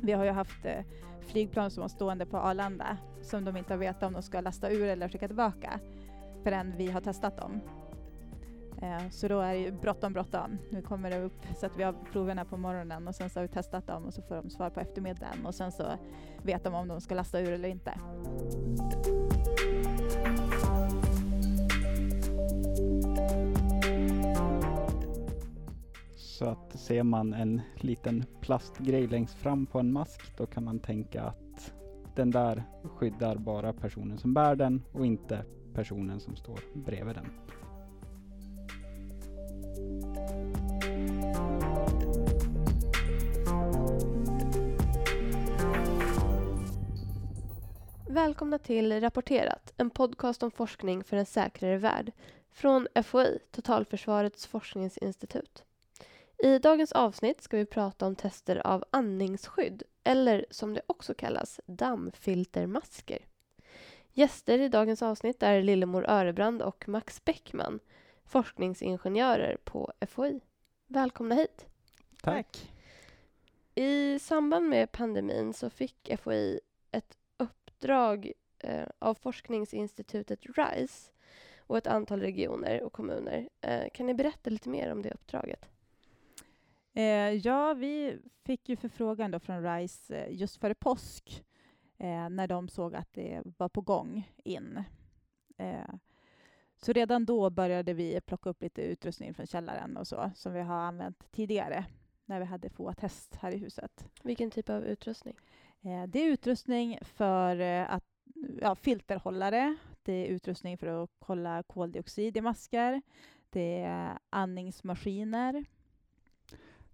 Vi har ju haft eh, flygplan som var stående på Arlanda som de inte har vetat om de ska lasta ur eller skicka tillbaka förrän vi har testat dem. Eh, så då är det ju bråttom, bråttom. Nu kommer det upp så att vi har proverna på morgonen och sen så har vi testat dem och så får de svar på eftermiddagen och sen så vet de om de ska lasta ur eller inte. Så att ser man en liten plastgrej längst fram på en mask, då kan man tänka att den där skyddar bara personen som bär den och inte personen som står bredvid den. Välkomna till Rapporterat, en podcast om forskning för en säkrare värld från FOI, Totalförsvarets forskningsinstitut. I dagens avsnitt ska vi prata om tester av andningsskydd, eller som det också kallas, dammfiltermasker. Gäster i dagens avsnitt är Lillemor Örebrand och Max Bäckman, forskningsingenjörer på FOI. Välkomna hit! Tack! I samband med pandemin så fick FOI ett uppdrag eh, av forskningsinstitutet RISE och ett antal regioner och kommuner. Eh, kan ni berätta lite mer om det uppdraget? Eh, ja, vi fick ju förfrågan då från RISE eh, just före påsk eh, när de såg att det var på gång in. Eh, så redan då började vi plocka upp lite utrustning från källaren och så som vi har använt tidigare när vi hade FOA-test här i huset. Vilken typ av utrustning? Eh, det är utrustning för eh, att ja, filterhållare. Det är utrustning för att kolla koldioxid i masker. Det är andningsmaskiner.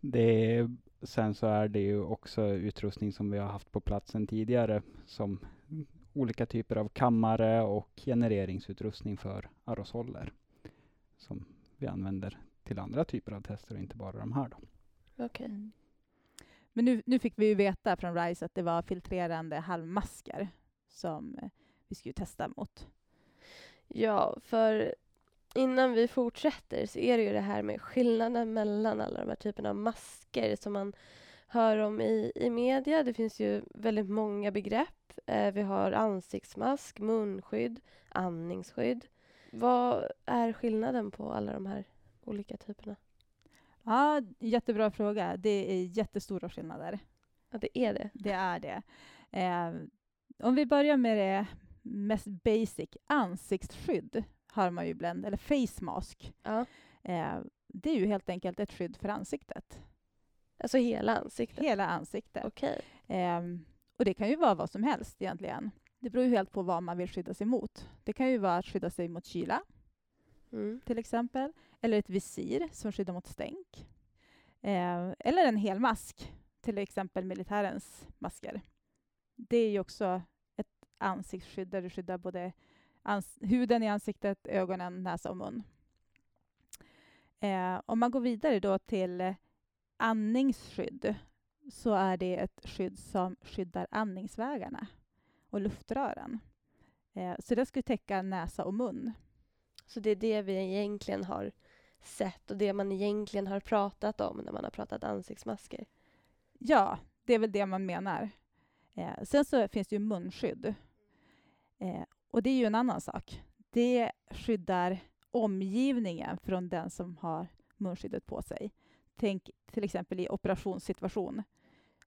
Det är, sen så är det ju också utrustning som vi har haft på platsen tidigare som olika typer av kammare och genereringsutrustning för aerosoler som vi använder till andra typer av tester och inte bara de här. Då. Okay. Men nu, nu fick vi ju veta från RISE att det var filtrerande halvmasker som eh, vi skulle testa mot. Ja, för innan vi fortsätter så är det ju det här med skillnaden mellan alla de här typerna av masker som man hör om i, i media. Det finns ju väldigt många begrepp. Eh, vi har ansiktsmask, munskydd, andningsskydd. Vad är skillnaden på alla de här olika typerna? Ja, jättebra fråga. Det är jättestora skillnader. Ja, det är det. Det är det. Eh, om vi börjar med det mest basic, ansiktsskydd har man ju ibland, eller face mask. Ja. Eh, det är ju helt enkelt ett skydd för ansiktet. Alltså hela ansiktet? Hela ansiktet. Okay. Eh, och det kan ju vara vad som helst egentligen. Det beror ju helt på vad man vill skydda sig mot. Det kan ju vara att skydda sig mot kyla, mm. till exempel. Eller ett visir som skyddar mot stänk. Eh, eller en hel mask, till exempel militärens masker. Det är ju också ett ansiktsskydd där du skyddar både huden i ansiktet, ögonen, näsa och mun. Eh, om man går vidare då till andningsskydd så är det ett skydd som skyddar andningsvägarna och luftrören. Eh, så det ska täcka näsa och mun. Så det är det vi egentligen har sett och det man egentligen har pratat om när man har pratat ansiktsmasker? Ja, det är väl det man menar. Eh, sen så finns det ju munskydd. Eh, och det är ju en annan sak. Det skyddar omgivningen från den som har munskyddet på sig. Tänk till exempel i operationssituation.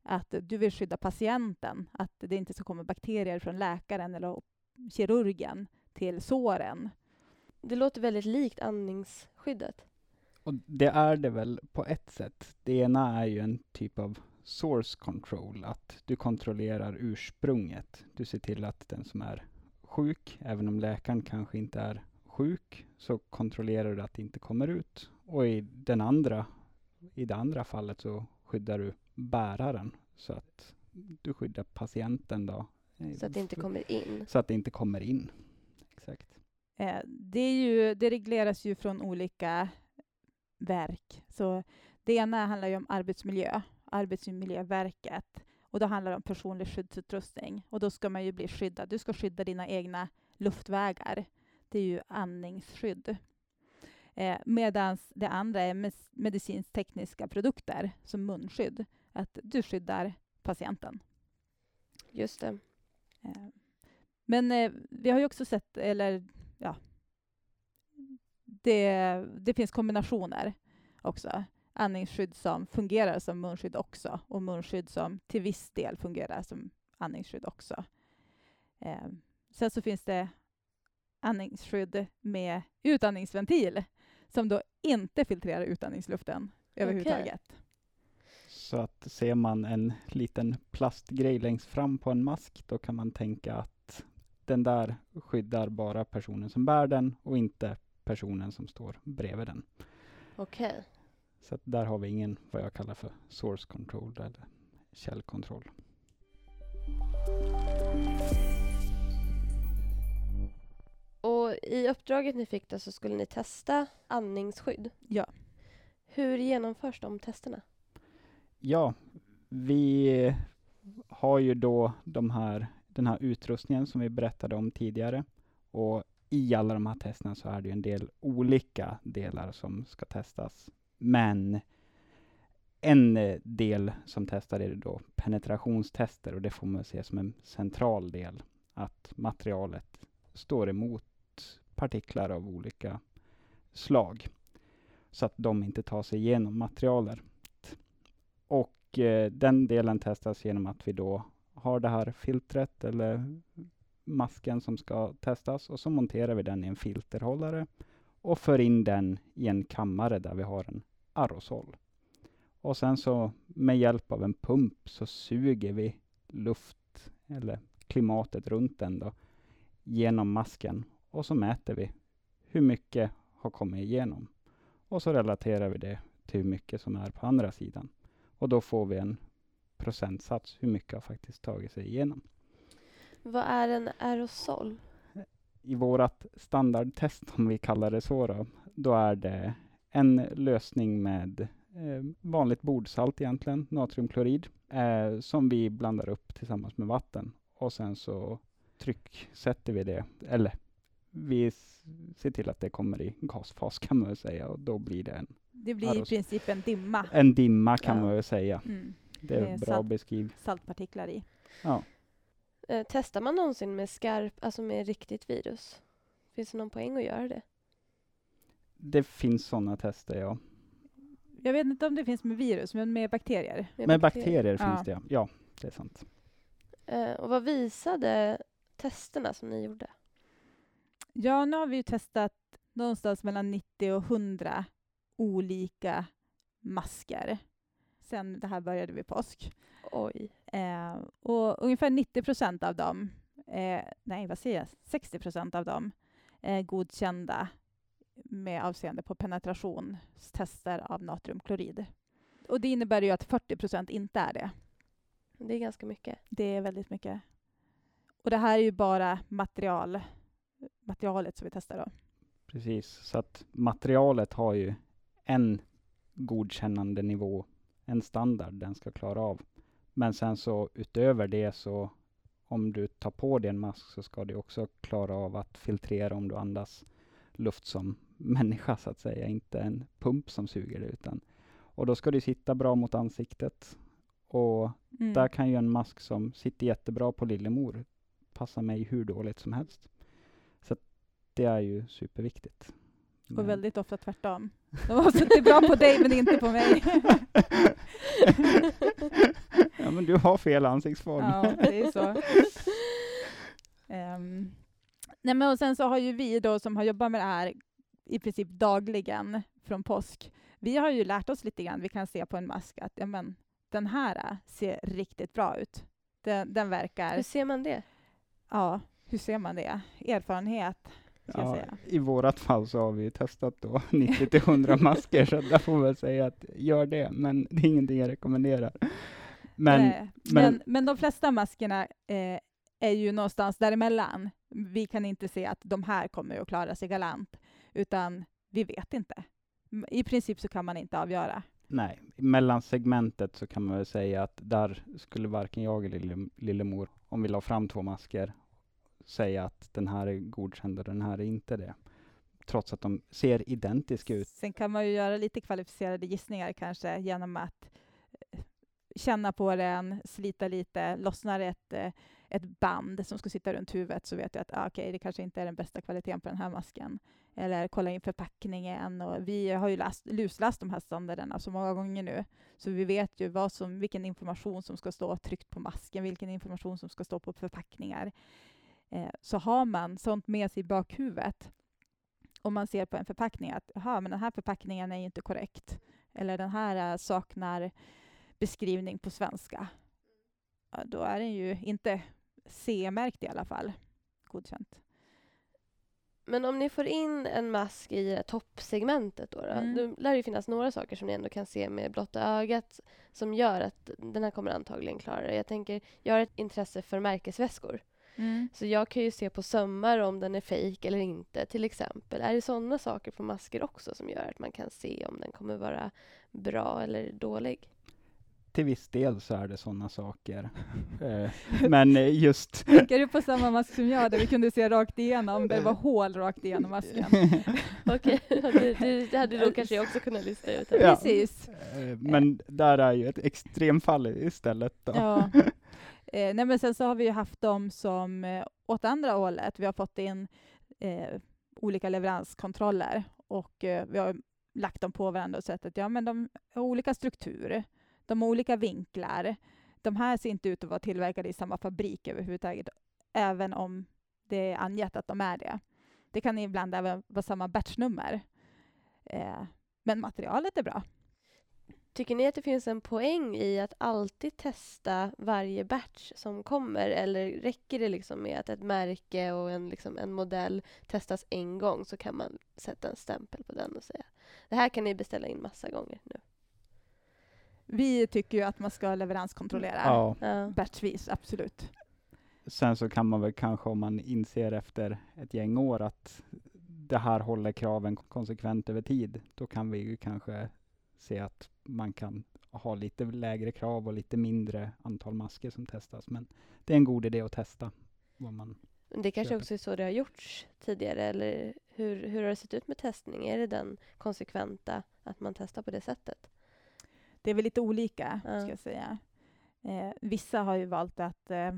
Att du vill skydda patienten, att det inte ska komma bakterier från läkaren eller kirurgen till såren. Det låter väldigt likt andningsskyddet. Och det är det väl på ett sätt. Det ena är ju en typ av source control, att du kontrollerar ursprunget. Du ser till att den som är sjuk, även om läkaren kanske inte är sjuk, så kontrollerar du att det inte kommer ut. Och i den andra, i det andra fallet så skyddar du bäraren så att du skyddar patienten då. Så att det inte kommer in? Så att det inte kommer in. Exakt. Eh, det, är ju, det regleras ju från olika verk. Så det ena handlar ju om arbetsmiljö, Arbetsmiljöverket. Och då handlar det om personlig skyddsutrustning. Och då ska man ju bli skyddad. Du ska skydda dina egna luftvägar. Det är ju andningsskydd. Eh, Medan det andra är mes- medicinskt-tekniska produkter, som munskydd. Att du skyddar patienten. Just det. Eh, Men eh, vi har ju också sett, eller ja, det, det finns kombinationer också. Andningsskydd som fungerar som munskydd också och munskydd som till viss del fungerar som andningsskydd också. Eh, sen så finns det andningsskydd med utandningsventil som då inte filtrerar utandningsluften överhuvudtaget. Så att ser man en liten plastgrej längst fram på en mask, då kan man tänka att den där skyddar bara personen som bär den och inte personen som står bredvid den. Okej. Så att där har vi ingen, vad jag kallar för source control eller källkontroll. Och i uppdraget ni fick då så skulle ni testa andningsskydd. Ja. Hur genomförs de testerna? Ja, vi har ju då de här, den här utrustningen som vi berättade om tidigare. Och i alla de här testerna så är det ju en del olika delar som ska testas. Men en eh, del som testar är då penetrationstester och det får man se som en central del. Att materialet står emot partiklar av olika slag. Så att de inte tar sig igenom materialet. Och eh, den delen testas genom att vi då har det här filtret eller masken som ska testas och så monterar vi den i en filterhållare och för in den i en kammare där vi har en aerosol. Och sen så med hjälp av en pump så suger vi luft eller klimatet runt den då genom masken och så mäter vi hur mycket har kommit igenom. Och så relaterar vi det till hur mycket som är på andra sidan. Och då får vi en procentsats hur mycket har faktiskt tagit sig igenom. Vad är en aerosol? I vårt standardtest, om vi kallar det så, då, då är det en lösning med eh, vanligt bordsalt egentligen, natriumklorid, eh, som vi blandar upp tillsammans med vatten. Och sen så trycksätter vi det, eller vi ser till att det kommer i gasfas kan man väl säga och då blir det en, Det blir i princip en dimma. en dimma kan Ja. man väl säga. Mm. Det är Med bra salt. beskriv. Saltpartiklar i. Ja. Eh, testar man någonsin med skarp, alltså med riktigt virus? Finns det någon poäng att göra det? Det finns sådana tester, ja. Jag vet inte om det finns med virus, men med bakterier. Med bakterier Ja. finns det, ja. Ja, det är sant. Eh, och vad visade testerna som ni gjorde? Ja, nu har vi ju testat någonstans mellan 90 och 100 olika masker sen det här började vid påsk. Oj. Eh, och ungefär 90 procent av dem, eh, nej vad säger jag, 60 procent av dem är godkända med avseende på penetrationstester av natriumklorid. Och det innebär ju att 40 procent inte är det. Det är ganska mycket. Det är väldigt mycket. Och det här är ju bara material, materialet som vi testar då. Precis, så att materialet har ju en godkännande nivå, en standard den ska klara av. Men sen så utöver det så om du tar på dig en mask så ska du också klara av att filtrera om du andas luft som människa så att säga, inte en pump som suger det utan och då ska du sitta bra mot ansiktet och Mm. där kan ju en mask som sitter jättebra på lillemor passa mig hur dåligt som helst. Så det är ju superviktigt. Men- Och väldigt ofta tvärtom. De har suttit bra på dig men inte på mig. ja, men du har fel ansiktsform. Ja, det är så. Ehm, nej men och sen så har ju vi då som har jobbat med det här i princip dagligen från påsk, vi har ju lärt oss lite grann, vi kan se på en mask att ja, men, den här äh, ser riktigt bra ut. Den, den verkar, Hur ser man det? ja, hur ser man det? Erfarenhet, ska jag Ja, säga. I vårat fall så har vi testat då 90 till 100 masker, så där får man säga att gör det, men det är ingenting jag rekommenderar. Men, Nej, men- men, men de flesta maskerna eh, är ju någonstans däremellan. Vi kan inte se att de här kommer att klara sig galant, utan vi vet inte. I princip så kan man inte avgöra. nej, mellan segmentet så kan man väl säga att där skulle varken jag eller lille, Lillemor, om vi la fram två masker, säga att den här är godkänd och den här är inte det. trots att de ser identiska ut. Sen kan man ju göra lite kvalificerade gissningar kanske genom att eh, känna på den, slita lite, lossnar ett, eh, ett band som ska sitta runt huvudet så vet jag att ah, okay, det kanske inte är den bästa kvaliteten på den här masken. Eller kolla in förpackningen. Och vi har ju läst, lusläst de här standarderna så många gånger nu, så vi vet ju vad som, vilken information som ska stå tryckt på masken, vilken information som ska stå på förpackningar. Eh, så har man sånt med sig i bakhuvudet om man ser på en förpackning att aha, men den här förpackningen är inte korrekt eller den här eh, saknar beskrivning på svenska. Ja, då är den ju inte C-märkt i alla fall. Godkänt. Men om ni får in en mask i toppsegmentet då, då, mm. då lär det finnas några saker som ni ändå kan se med blotta ögat som gör att den här kommer antagligen klara det. Jag tänker, jag har ett intresse för märkesväskor. Mm. Så jag kan ju se på sömmar om den är fejk eller inte, till exempel. Är det sådana saker på masker också som gör att man kan se om den kommer vara bra eller dålig? Till viss del så är det sådana saker. Eh, men just... Tänker du på samma mask som jag, där vi kunde se rakt igenom, där det var hål rakt igenom masken? Okej, okay. det, det hade då kanske jag också kunnat lista ut. Ja. Precis. Eh, men där är ju ett extremfall istället. Då. Ja. Eh, nej men sen så har vi ju haft dem som eh, åt andra hållet. Vi har fått in eh, olika leveranskontroller och eh, vi har lagt dem på varandra och sett att ja, men de har olika struktur. De har olika vinklar. De här ser inte ut att vara tillverkade i samma fabrik överhuvudtaget, även om det är angett att de är det. Det kan ibland även vara samma batchnummer. Eh, men materialet är bra. Tycker ni att det finns en poäng i att alltid testa varje batch som kommer eller räcker det liksom med att ett märke och en, liksom, en modell testas en gång så kan man sätta en stämpel på den och säga det här kan ni beställa in massa gånger nu? Vi tycker ju att man ska leveranskontrollera ja. batchvis, absolut. Sen så kan man väl kanske om man inser efter ett gäng år att det här håller kraven konsekvent över tid, då kan vi ju kanske se att man kan ha lite lägre krav och lite mindre antal masker som testas. Men det är en god idé att testa. Vad man det kanske köper. också är så det har gjorts tidigare, eller hur, hur har det sett ut med testning? Är det den konsekventa, att man testar på det sättet? Det är väl lite olika, ja. ska jag säga. Eh, vissa har ju valt att, eh,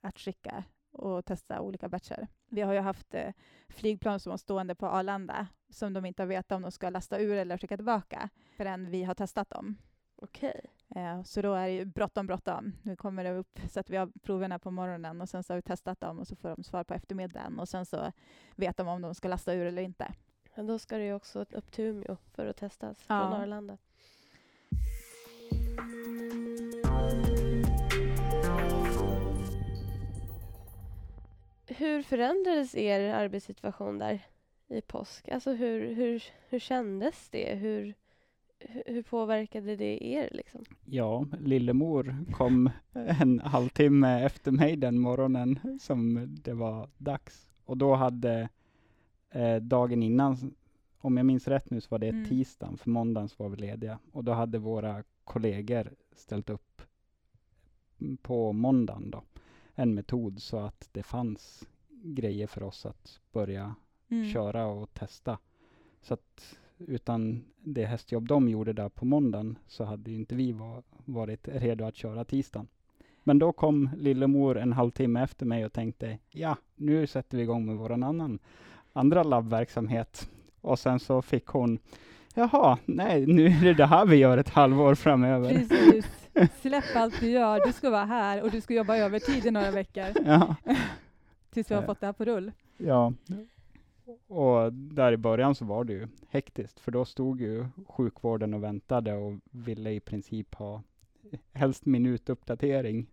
att skicka och testa olika batcher. Vi har ju haft eh, flygplan som var stående på Arlanda som de inte har vetat om de ska lasta ur eller skicka tillbaka förrän vi har testat dem. Okej. Okay. Eh, så då är det ju bråttom, bråttom. Nu kommer det upp så att vi har proverna på morgonen och sen så har vi testat dem och så får de svar på eftermiddagen och sen så vet de om de ska lasta ur eller inte. Men då ska det ju också upp till Umeå för att testas ja. från Arlanda. Hur förändrades er arbetssituation där i påsk? Alltså hur, hur, hur kändes det? Hur, hur påverkade det er? Liksom? Ja, lillemor kom en halvtimme efter mig den morgonen som det var dags. Och då hade eh, dagen innan, om jag minns rätt nu, så var det mm. tisdagen, för måndagen så var vi lediga. Och då hade våra kollegor ställt upp på måndagen då, en metod så att det fanns grejer för oss att börja mm. köra och testa. Så att utan det hästjobb de gjorde där på måndagen så hade inte vi var, varit redo att köra tisdagen. Men då kom lillemor en halvtimme efter mig och tänkte, ja, nu sätter vi igång med vår annan, andra labbverksamhet. Och sen så fick hon, jaha, nej, nu är det det här vi gör ett halvår framöver. Precis. Släpp allt du gör, du ska vara här och du ska jobba övertid i några veckor. Ja. Tills vi har fått det här på rull. Ja, och där i början så var det ju hektiskt, för då stod ju sjukvården och väntade och ville i princip ha helst minutuppdatering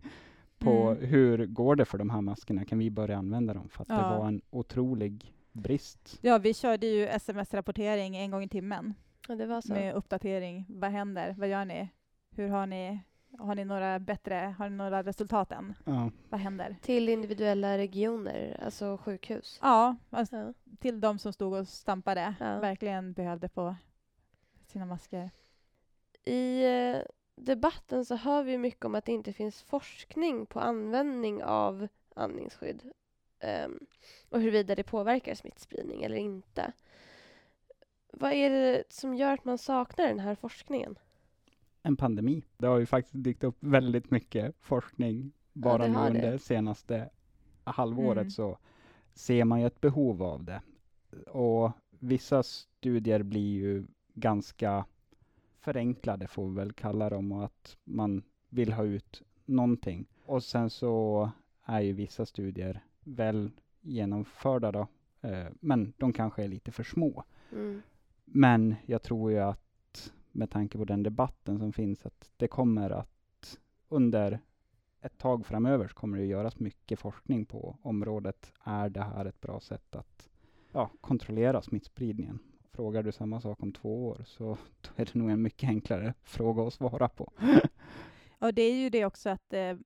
på mm. hur går det för de här maskerna? Kan vi börja använda dem? För att ja. det var en otrolig brist. Ja, vi körde ju sms-rapportering en gång i timmen. Ja, det var så. Med uppdatering. Vad händer? Vad gör ni? Hur har ni har ni några bättre, har ni några resultat än? Ja. Vad händer? Till individuella regioner, alltså sjukhus? Ja, alltså ja. till de som stod och stampade, ja. verkligen behövde få sina masker. I eh, debatten så hör vi mycket om att det inte finns forskning på användning av andningsskydd um, och huruvida det påverkar smittspridning eller inte. Vad är det som gör att man saknar den här forskningen? En pandemi. Det har ju faktiskt dykt upp väldigt mycket forskning bara det nu har det. under senaste halvåret Mm. så ser man ju ett behov av det. Och vissa studier blir ju ganska förenklade får vi väl kalla dem och att man vill ha ut någonting. Och sen så är ju vissa studier väl genomförda då, eh, men de kanske är lite för små. Mm. Men jag tror ju att med tanke på den debatten som finns att det kommer att under ett tag framöver så kommer det att göras mycket forskning på området. Är det här ett bra sätt att ja, kontrollera smittspridningen? Frågar du samma sak om två år så då är det nog en mycket enklare fråga att svara på. Och det är ju det också att eh,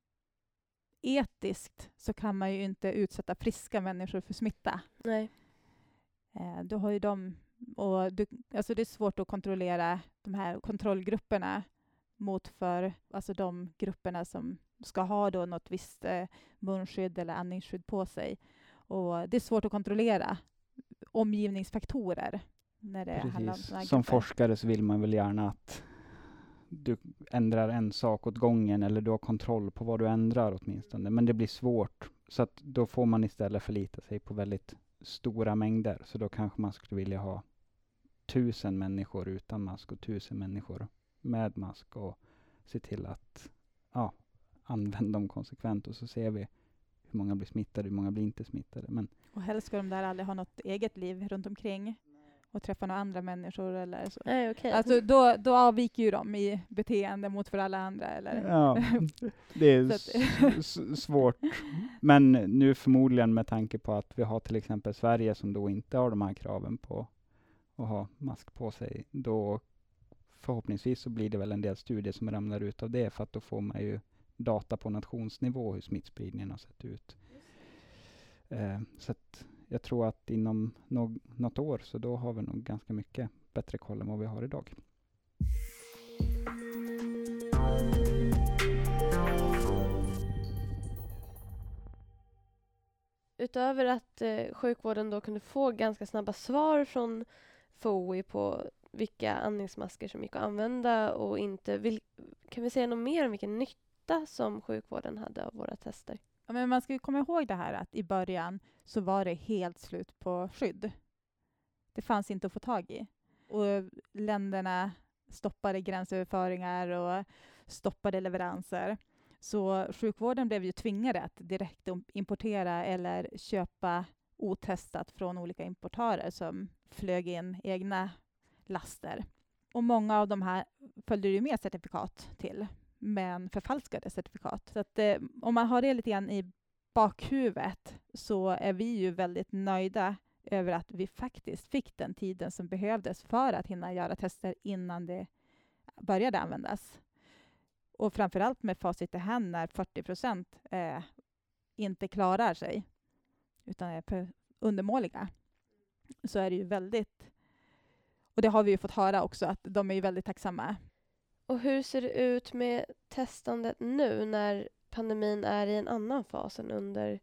etiskt så kan man ju inte utsätta friska människor för smitta. Nej. Eh, du har ju dem, och du, alltså det är svårt att kontrollera de här kontrollgrupperna mot för alltså de grupperna som ska ha då något visst eh, munskydd eller andningsskydd på sig. Och det är svårt att kontrollera omgivningsfaktorer när det handlar om Precis. såna här Som grupper. forskare så vill man väl gärna att du ändrar en sak åt gången eller du har kontroll på vad du ändrar åtminstone. Men det blir svårt. Så att då får man istället förlita sig på väldigt stora mängder. Så då kanske man skulle vilja ha tusen människor utan mask och tusen människor med mask och se till att ja, använda dem konsekvent och så ser vi hur många blir smittade, hur många blir inte smittade. Men Och helst ska de där aldrig ha något eget liv runt omkring och träffa några andra människor eller så. Nej, okej. Alltså då, då avviker ju de i beteende mot för alla andra. Eller? Ja, det är svårt. Men nu förmodligen med tanke på att vi har till exempel Sverige som då inte har de här kraven på att ha mask på sig, då förhoppningsvis så blir det väl en del studier som ramlar ut av det, för att då får man ju data på nationsnivå hur smittspridningen har sett ut. Eh, så att jag tror att inom no något år så då har vi nog ganska mycket bättre koll än vad vi har idag. Utöver att eh, sjukvården då kunde få ganska snabba svar från FOI på vilka andningsmasker som gick att använda och inte. Vil- kan vi säga något mer om vilken nytta som sjukvården hade av våra tester? Ja, men man ska ju komma ihåg det här att i början så var det helt slut på skydd. Det fanns inte att få tag i. Och länderna stoppade gränsöverföringar och stoppade leveranser. Så sjukvården blev ju tvingade att direkt importera eller köpa otestat från olika importörer som flög in egna laster. Och många av de här följde ju med certifikat till, men förfalskade certifikat. Så att, eh, om man har det lite grann i bakhuvudet så är vi ju väldigt nöjda över att vi faktiskt fick den tiden som behövdes för att hinna göra tester innan det började användas. Och framförallt med facit i hand när 40 procent eh, inte klarar sig utan är för undermåliga så är det ju väldigt... Och det har vi ju fått höra också att de är ju väldigt tacksamma. Och hur ser det ut med testandet nu när pandemin är i en annan fas än under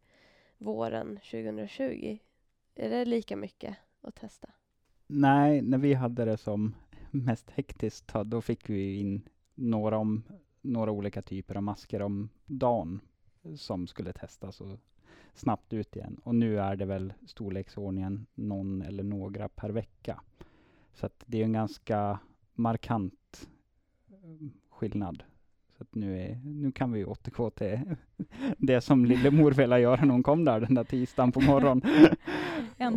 våren 2020? Är det lika mycket att testa? Nej, när vi hade det som mest hektiskt, då- då fick vi in några, om, några olika typer av masker om dagen som skulle testas och snabbt ut igen. Och nu är det väl storleksordningen någon eller några per vecka. Så att det är en ganska markant eh, skillnad. Så att nu, är, nu kan vi återgå till det som lillemor ville göra när hon kom där den där tisdagen på morgonen.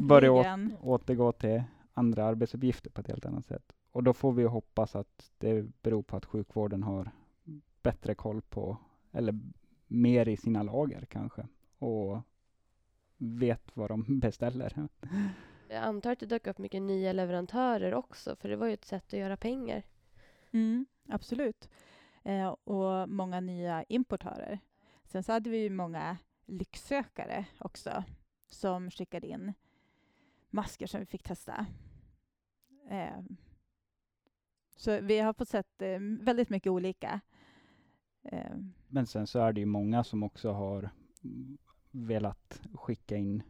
Börja å- återgå till andra arbetsuppgifter på ett helt annat sätt. Och då får vi hoppas att det beror på att sjukvården har bättre koll på, eller mer i sina lager kanske, och vet vad de beställer. Jag antar att det dök upp mycket nya leverantörer också, för det var ju ett sätt att göra pengar. Mm, absolut. Eh, och många nya importörer. Sen så hade vi ju många lycksökare också som skickade in masker som vi fick testa. Eh, så vi har fått sett eh, väldigt mycket olika. Eh, Men sen så är det ju många som också har velat skicka in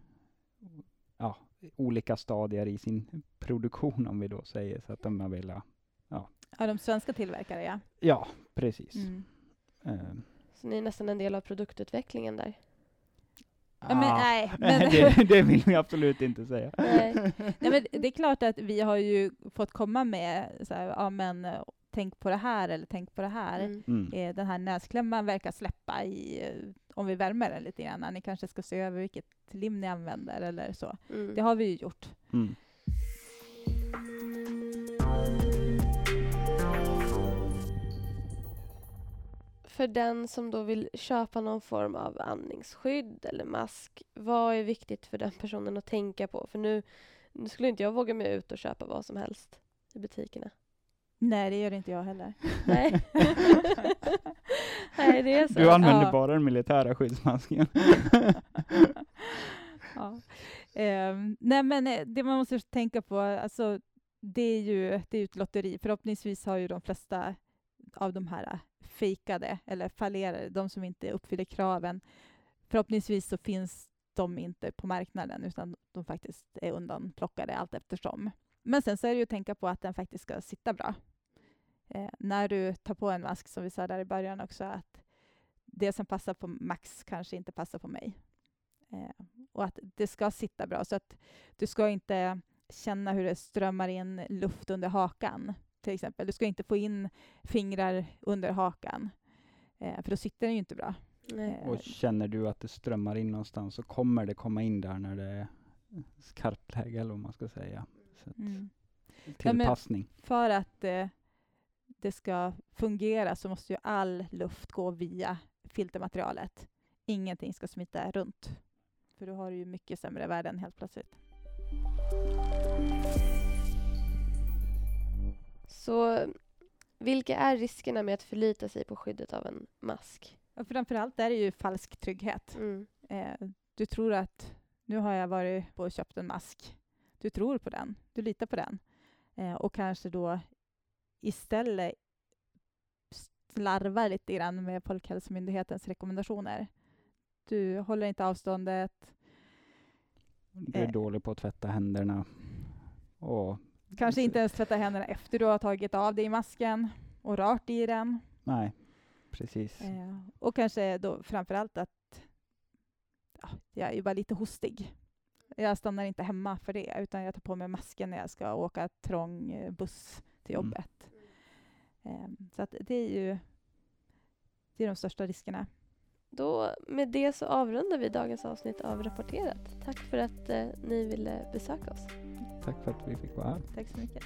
ja, olika stadier i sin produktion om vi då säger så att de har velat, Ja, de svenska tillverkare, ja. ja precis. Mm. Eh, Så ni är nästan en del av produktutvecklingen där. Ja, men, ah, nej, men, det, det vill vi absolut inte säga. Nej. nej, men det är klart att vi har ju fått komma med så här, ja men tänk på det här eller tänk på det här. Mm. Mm. Eh, Den här näsklämman verkar släppa i, eh, om vi värmer den lite grann. Ni kanske ska se över vilket lim ni använder eller så. Mm. Det har vi ju gjort. Mm. För den som då vill köpa någon form av andningsskydd eller mask, vad är viktigt för den personen att tänka på? För nu, nu skulle inte jag våga mig ut och köpa vad som helst i butikerna. Nej, det gör inte jag heller. Nej. Nej, det är så. Du använder Ja. bara den militära skyddsmasken. ja. Ehm, nej, men eh, det man måste tänka på, alltså, det är ju det är ett lotteri. Förhoppningsvis har ju de flesta av de här fejkade eller fallerade, de som inte uppfyller kraven, förhoppningsvis så finns de inte på marknaden utan de faktiskt är undanplockade allt eftersom. Men sen så är det ju att tänka på att den faktiskt ska sitta bra. Eh, när du tar på en mask, som vi sa där i början också, att det som passar på Max kanske inte passar på mig. Eh, och att det ska sitta bra, så att du ska inte känna hur det strömmar in luft under hakan, till exempel. Du ska inte få in fingrar under hakan, eh, för då sitter den ju inte bra. Nej. Eh, Och känner du att det strömmar in någonstans så kommer det komma in där när det är skarpt läge eller vad man ska säga. Så att, Mm. tillpassning. För att eh, det ska fungera så måste ju all luft gå via filtermaterialet. Ingenting ska smita runt. För då har du ju mycket sämre värden helt plötsligt. Så vilka är riskerna med att förlita sig på skyddet av en mask? Och framförallt är det ju falsk trygghet. Mm. Eh, du tror att nu har jag varit på och köpt en mask. Du tror på den, du litar på den. Eh, och kanske då istället slarvar lite grann med Folkhälsomyndighetens rekommendationer. Du håller inte avståndet, Du är Eh. dålig på att tvätta händerna. Och kanske inte ens tvätta händerna efter du har tagit av dig masken och rört i den. Nej, precis. Eh, och kanske då framför allt att ja, jag är bara lite hostig. Jag stannar inte hemma för det, utan jag tar på mig masken när jag ska åka trång eh, buss till Mm. jobbet. Eh, så att det är ju det är de största riskerna. Då, med det så avrundar vi dagens avsnitt av Rapporterat. Tack för att eh, ni ville besöka oss. Tack för att vi fick vara här. Tack så mycket.